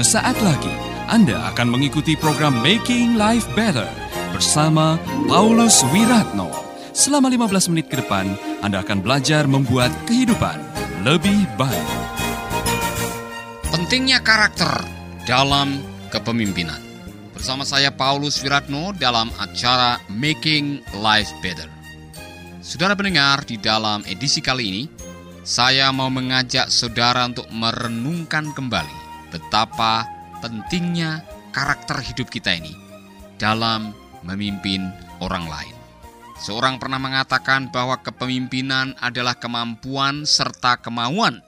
Sesaat lagi Anda akan mengikuti program Making Life Better bersama Paulus Wiratno. Selama 15 menit ke depan, Anda akan belajar membuat kehidupan lebih baik. Pentingnya karakter dalam kepemimpinan. Bersama saya Paulus Wiratno dalam acara Making Life Better. Saudara pendengar, di dalam edisi kali ini, saya mau mengajak saudara untuk merenungkan kembali betapa pentingnya karakter hidup kita ini dalam memimpin orang lain. Seorang pernah mengatakan bahwa kepemimpinan adalah kemampuan serta kemauan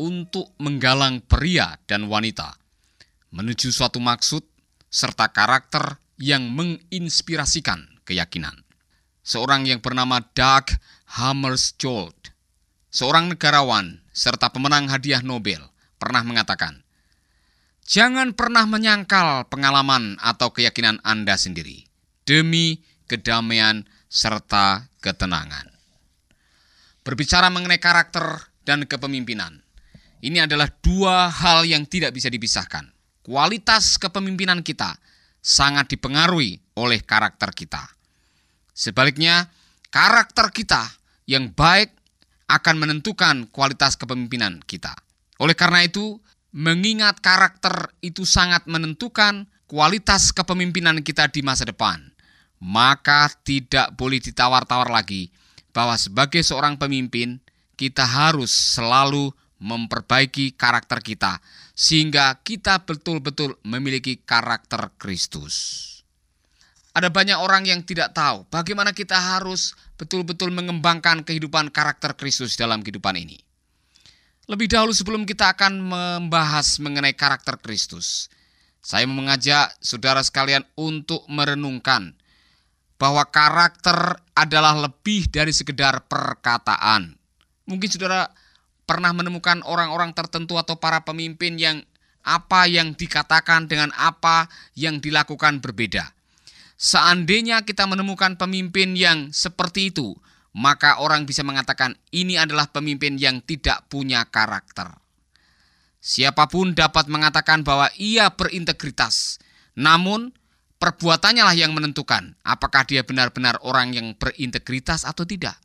untuk menggalang pria dan wanita menuju suatu maksud serta karakter yang menginspirasikan keyakinan. Seorang yang bernama Doug Hammarskjöld, seorang negarawan serta pemenang hadiah Nobel, pernah mengatakan, Jangan pernah menyangkal pengalaman atau keyakinan Anda sendiri demi kedamaian serta ketenangan. Berbicara mengenai karakter dan kepemimpinan, ini adalah dua hal yang tidak bisa dipisahkan. Kualitas kepemimpinan kita sangat dipengaruhi oleh karakter kita. Sebaliknya, karakter kita yang baik akan menentukan kualitas kepemimpinan kita. Oleh karena itu, mengingat karakter itu sangat menentukan kualitas kepemimpinan kita di masa depan maka tidak boleh ditawar-tawar lagi bahwa sebagai seorang pemimpin kita harus selalu memperbaiki karakter kita sehingga kita betul-betul memiliki karakter Kristus. Ada banyak orang yang tidak tahu bagaimana kita harus betul-betul mengembangkan kehidupan karakter Kristus dalam kehidupan ini. Lebih dahulu sebelum kita akan membahas mengenai karakter Kristus, saya mengajak saudara sekalian untuk merenungkan bahwa karakter adalah lebih dari sekedar perkataan. Mungkin saudara pernah menemukan orang-orang tertentu atau para pemimpin yang apa yang dikatakan dengan apa yang dilakukan berbeda. Seandainya kita menemukan pemimpin yang seperti itu, maka orang bisa mengatakan ini adalah pemimpin yang tidak punya karakter. Siapa pun dapat mengatakan bahwa ia berintegritas, namun perbuatannya lah yang menentukan apakah dia benar-benar orang yang berintegritas atau tidak.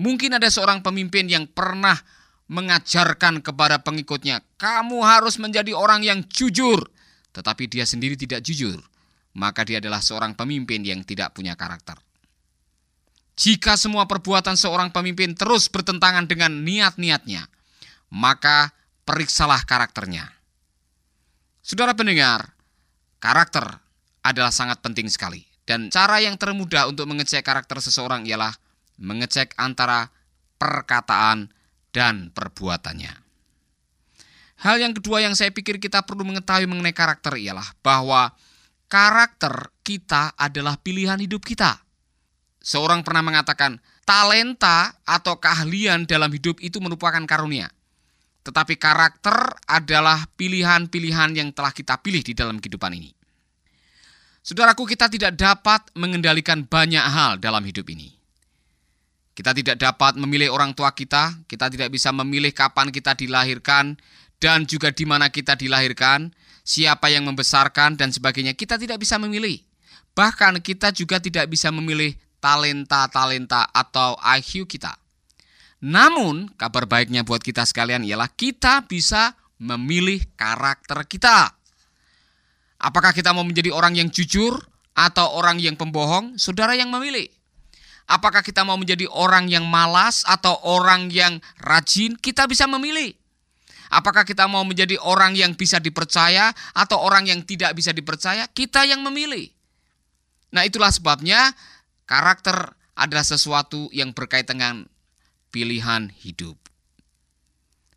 Mungkin ada seorang pemimpin yang pernah mengajarkan kepada pengikutnya, "Kamu harus menjadi orang yang jujur," tetapi dia sendiri tidak jujur, maka dia adalah seorang pemimpin yang tidak punya karakter. Jika semua perbuatan seorang pemimpin terus bertentangan dengan niat-niatnya, maka periksalah karakternya. Saudara pendengar, karakter adalah sangat penting sekali. Dan cara yang termudah untuk mengecek karakter seseorang ialah mengecek antara perkataan dan perbuatannya. Hal yang kedua yang saya pikir kita perlu mengetahui mengenai karakter ialah bahwa karakter kita adalah pilihan hidup kita. Seorang pernah mengatakan, talenta atau keahlian dalam hidup itu merupakan karunia. Tetapi karakter adalah pilihan-pilihan yang telah kita pilih di dalam kehidupan ini. Saudaraku, kita tidak dapat mengendalikan banyak hal dalam hidup ini. Kita tidak dapat memilih orang tua kita, kita tidak bisa memilih kapan kita dilahirkan, dan juga di mana kita dilahirkan, siapa yang membesarkan, dan sebagainya. Kita tidak bisa memilih. Bahkan kita juga tidak bisa memilih talenta-talenta atau IQ kita. Namun, kabar baiknya buat kita sekalian ialah kita bisa memilih karakter kita. Apakah kita mau menjadi orang yang jujur atau orang yang pembohong? Saudara yang memilih. Apakah kita mau menjadi orang yang malas atau orang yang rajin? Kita bisa memilih. Apakah kita mau menjadi orang yang bisa dipercaya atau orang yang tidak bisa dipercaya? Kita yang memilih. Nah, itulah sebabnya karakter adalah sesuatu yang berkaitan dengan pilihan hidup.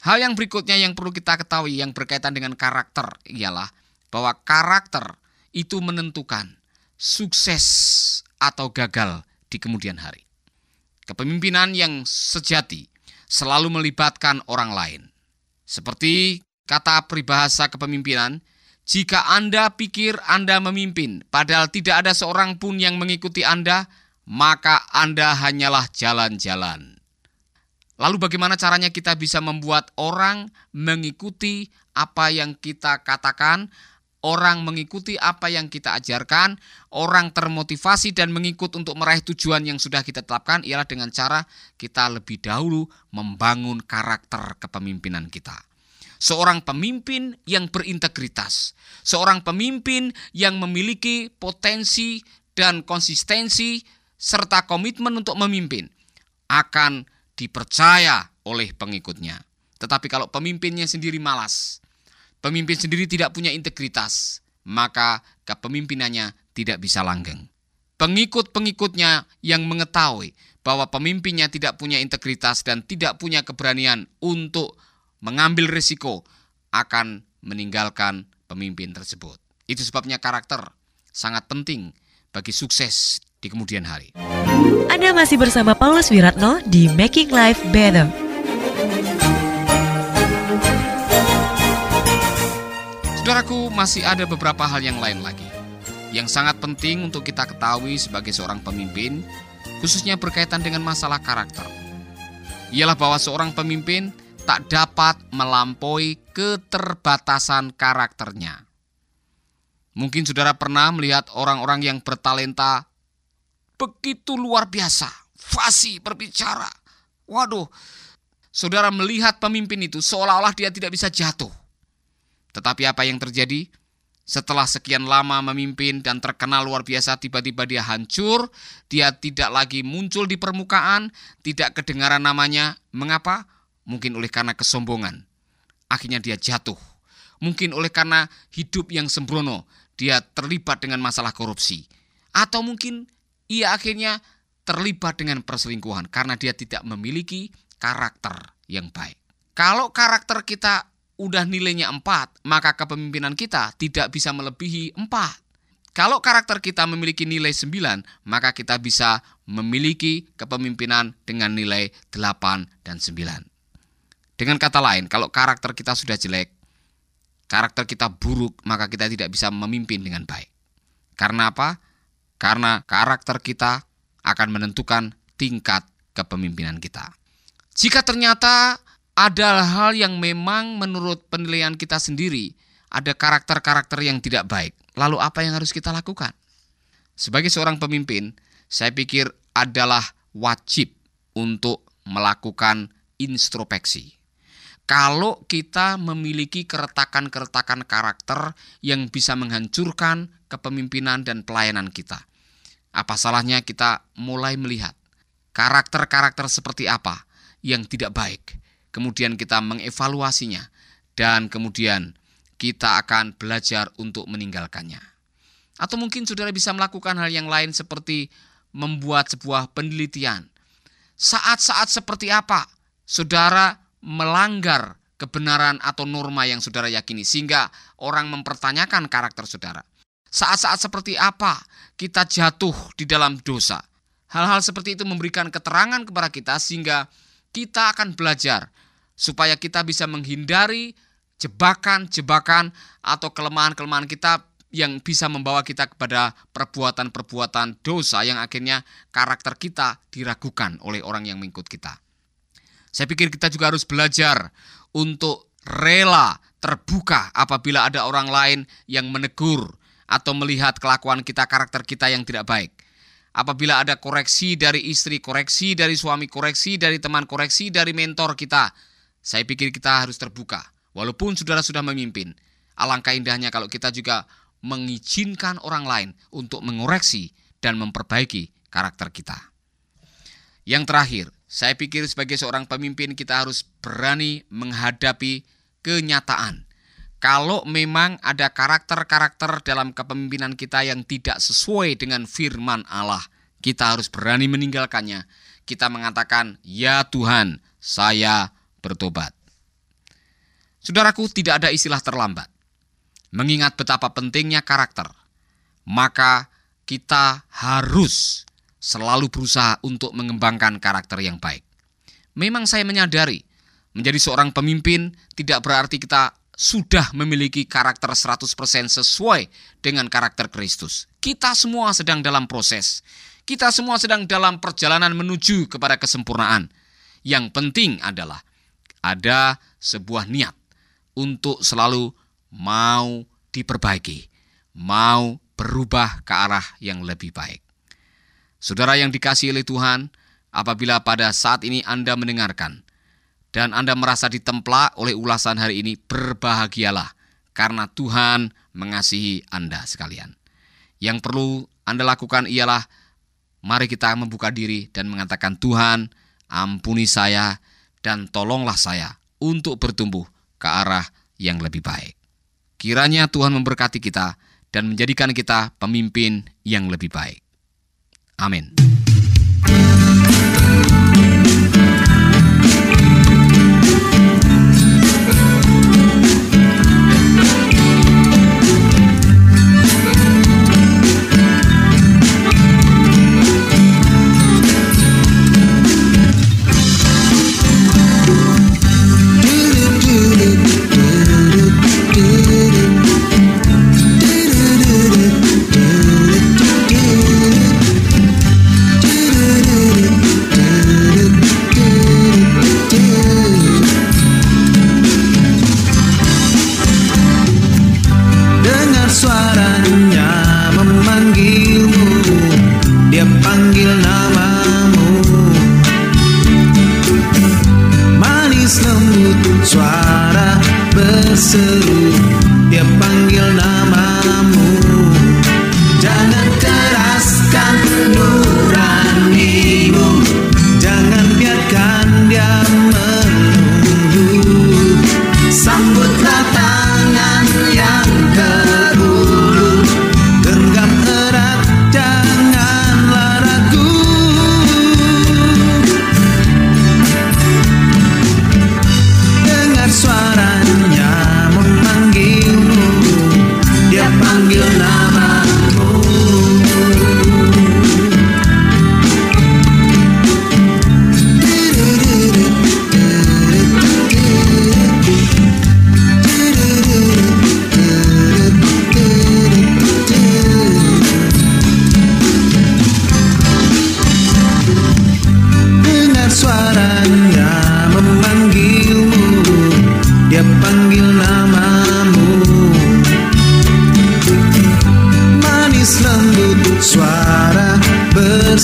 Hal yang berikutnya yang perlu kita ketahui yang berkaitan dengan karakter ialah bahwa karakter itu menentukan sukses atau gagal di kemudian hari. Kepemimpinan yang sejati selalu melibatkan orang lain. Seperti kata peribahasa kepemimpinan, jika Anda pikir Anda memimpin, padahal tidak ada seorang pun yang mengikuti Anda, maka Anda hanyalah jalan-jalan. Lalu bagaimana caranya kita bisa membuat orang mengikuti apa yang kita katakan, orang mengikuti apa yang kita ajarkan, orang termotivasi dan mengikut untuk meraih tujuan yang sudah kita tetapkan ialah dengan cara kita lebih dahulu membangun karakter kepemimpinan kita. Seorang pemimpin yang berintegritas, seorang pemimpin yang memiliki potensi dan konsistensi serta komitmen untuk memimpin akan dipercaya oleh pengikutnya. Tetapi kalau pemimpinnya sendiri malas, pemimpin sendiri tidak punya integritas, maka kepemimpinannya tidak bisa langgeng. Pengikut-pengikutnya yang mengetahui bahwa pemimpinnya tidak punya integritas dan tidak punya keberanian untuk mengambil risiko akan meninggalkan pemimpin tersebut. Itu sebabnya karakter sangat penting bagi sukses di kemudian hari. Anda masih bersama Paulus Wiratno di Making Life Better. Saudaraku, masih ada beberapa hal yang lain lagi yang sangat penting untuk kita ketahui sebagai seorang pemimpin, khususnya berkaitan dengan masalah karakter. Ialah bahwa seorang pemimpin tak dapat melampaui keterbatasan karakternya. Mungkin saudara pernah melihat orang-orang yang bertalenta begitu luar biasa, fasih berbicara. Waduh, saudara melihat pemimpin itu seolah-olah dia tidak bisa jatuh. Tetapi apa yang terjadi? Setelah sekian lama memimpin dan terkenal luar biasa, tiba-tiba dia hancur, dia tidak lagi muncul di permukaan, tidak kedengaran namanya. Mengapa? Mungkin oleh karena kesombongan. Akhirnya dia jatuh. Mungkin oleh karena hidup yang sembrono, dia terlibat dengan masalah korupsi. Atau mungkin ia akhirnya terlibat dengan perselingkuhan karena dia tidak memiliki karakter yang baik. Kalau karakter kita udah nilainya 4, maka kepemimpinan kita tidak bisa melebihi 4. Kalau karakter kita memiliki nilai 9, maka kita bisa memiliki kepemimpinan dengan nilai 8 dan 9. Dengan kata lain, kalau karakter kita sudah jelek, karakter kita buruk, maka kita tidak bisa memimpin dengan baik. Karena apa? Karena karakter kita akan menentukan tingkat kepemimpinan kita. Jika ternyata ada hal yang memang menurut penilaian kita sendiri ada karakter-karakter yang tidak baik, lalu apa yang harus kita lakukan? Sebagai seorang pemimpin, saya pikir adalah wajib untuk melakukan introspeksi. Kalau kita memiliki keretakan-keretakan karakter yang bisa menghancurkan kepemimpinan dan pelayanan kita, apa salahnya kita mulai melihat karakter-karakter seperti apa yang tidak baik. Kemudian kita mengevaluasinya dan kemudian kita akan belajar untuk meninggalkannya. Atau mungkin saudara bisa melakukan hal yang lain seperti membuat sebuah penelitian. Saat-saat seperti apa saudara melanggar kebenaran atau norma yang saudara yakini sehingga orang mempertanyakan karakter saudara. Saat-saat seperti apa kita jatuh di dalam dosa. Hal-hal seperti itu memberikan keterangan kepada kita sehingga kita akan belajar supaya kita bisa menghindari jebakan-jebakan atau kelemahan-kelemahan kita yang bisa membawa kita kepada perbuatan-perbuatan dosa yang akhirnya karakter kita diragukan oleh orang yang mengikut kita. Saya pikir kita juga harus belajar untuk rela terbuka apabila ada orang lain yang menegur atau melihat kelakuan kita, karakter kita yang tidak baik. Apabila ada koreksi dari istri, koreksi dari suami, koreksi dari teman, koreksi dari mentor kita, saya pikir kita harus terbuka. Walaupun saudara sudah memimpin, alangkah indahnya kalau kita juga mengizinkan orang lain untuk mengoreksi dan memperbaiki karakter kita. Yang terakhir, saya pikir sebagai seorang pemimpin kita harus berani menghadapi kenyataan kalau memang ada karakter-karakter dalam kepemimpinan kita yang tidak sesuai dengan firman Allah, kita harus berani meninggalkannya. Kita mengatakan, "Ya Tuhan, saya bertobat." Saudaraku, tidak ada istilah terlambat. Mengingat betapa pentingnya karakter, maka kita harus selalu berusaha untuk mengembangkan karakter yang baik. Memang saya menyadari, menjadi seorang pemimpin tidak berarti kita sudah memiliki karakter 100% sesuai dengan karakter Kristus. Kita semua sedang dalam proses. Kita semua sedang dalam perjalanan menuju kepada kesempurnaan. Yang penting adalah ada sebuah niat untuk selalu mau diperbaiki, mau berubah ke arah yang lebih baik. Saudara yang dikasih oleh Tuhan, apabila pada saat ini Anda mendengarkan dan Anda merasa ditemplak oleh ulasan hari ini, berbahagialah karena Tuhan mengasihi Anda sekalian. Yang perlu Anda lakukan ialah mari kita membuka diri dan mengatakan Tuhan, ampuni saya dan tolonglah saya untuk bertumbuh ke arah yang lebih baik. Kiranya Tuhan memberkati kita dan menjadikan kita pemimpin yang lebih baik. Amin.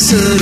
so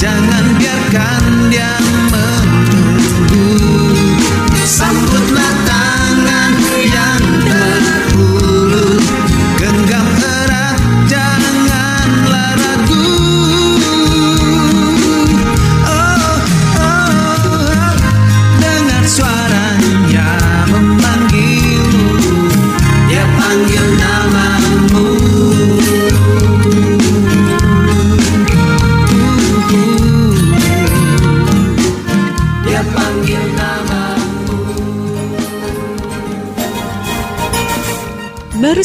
Jangan biarkan dia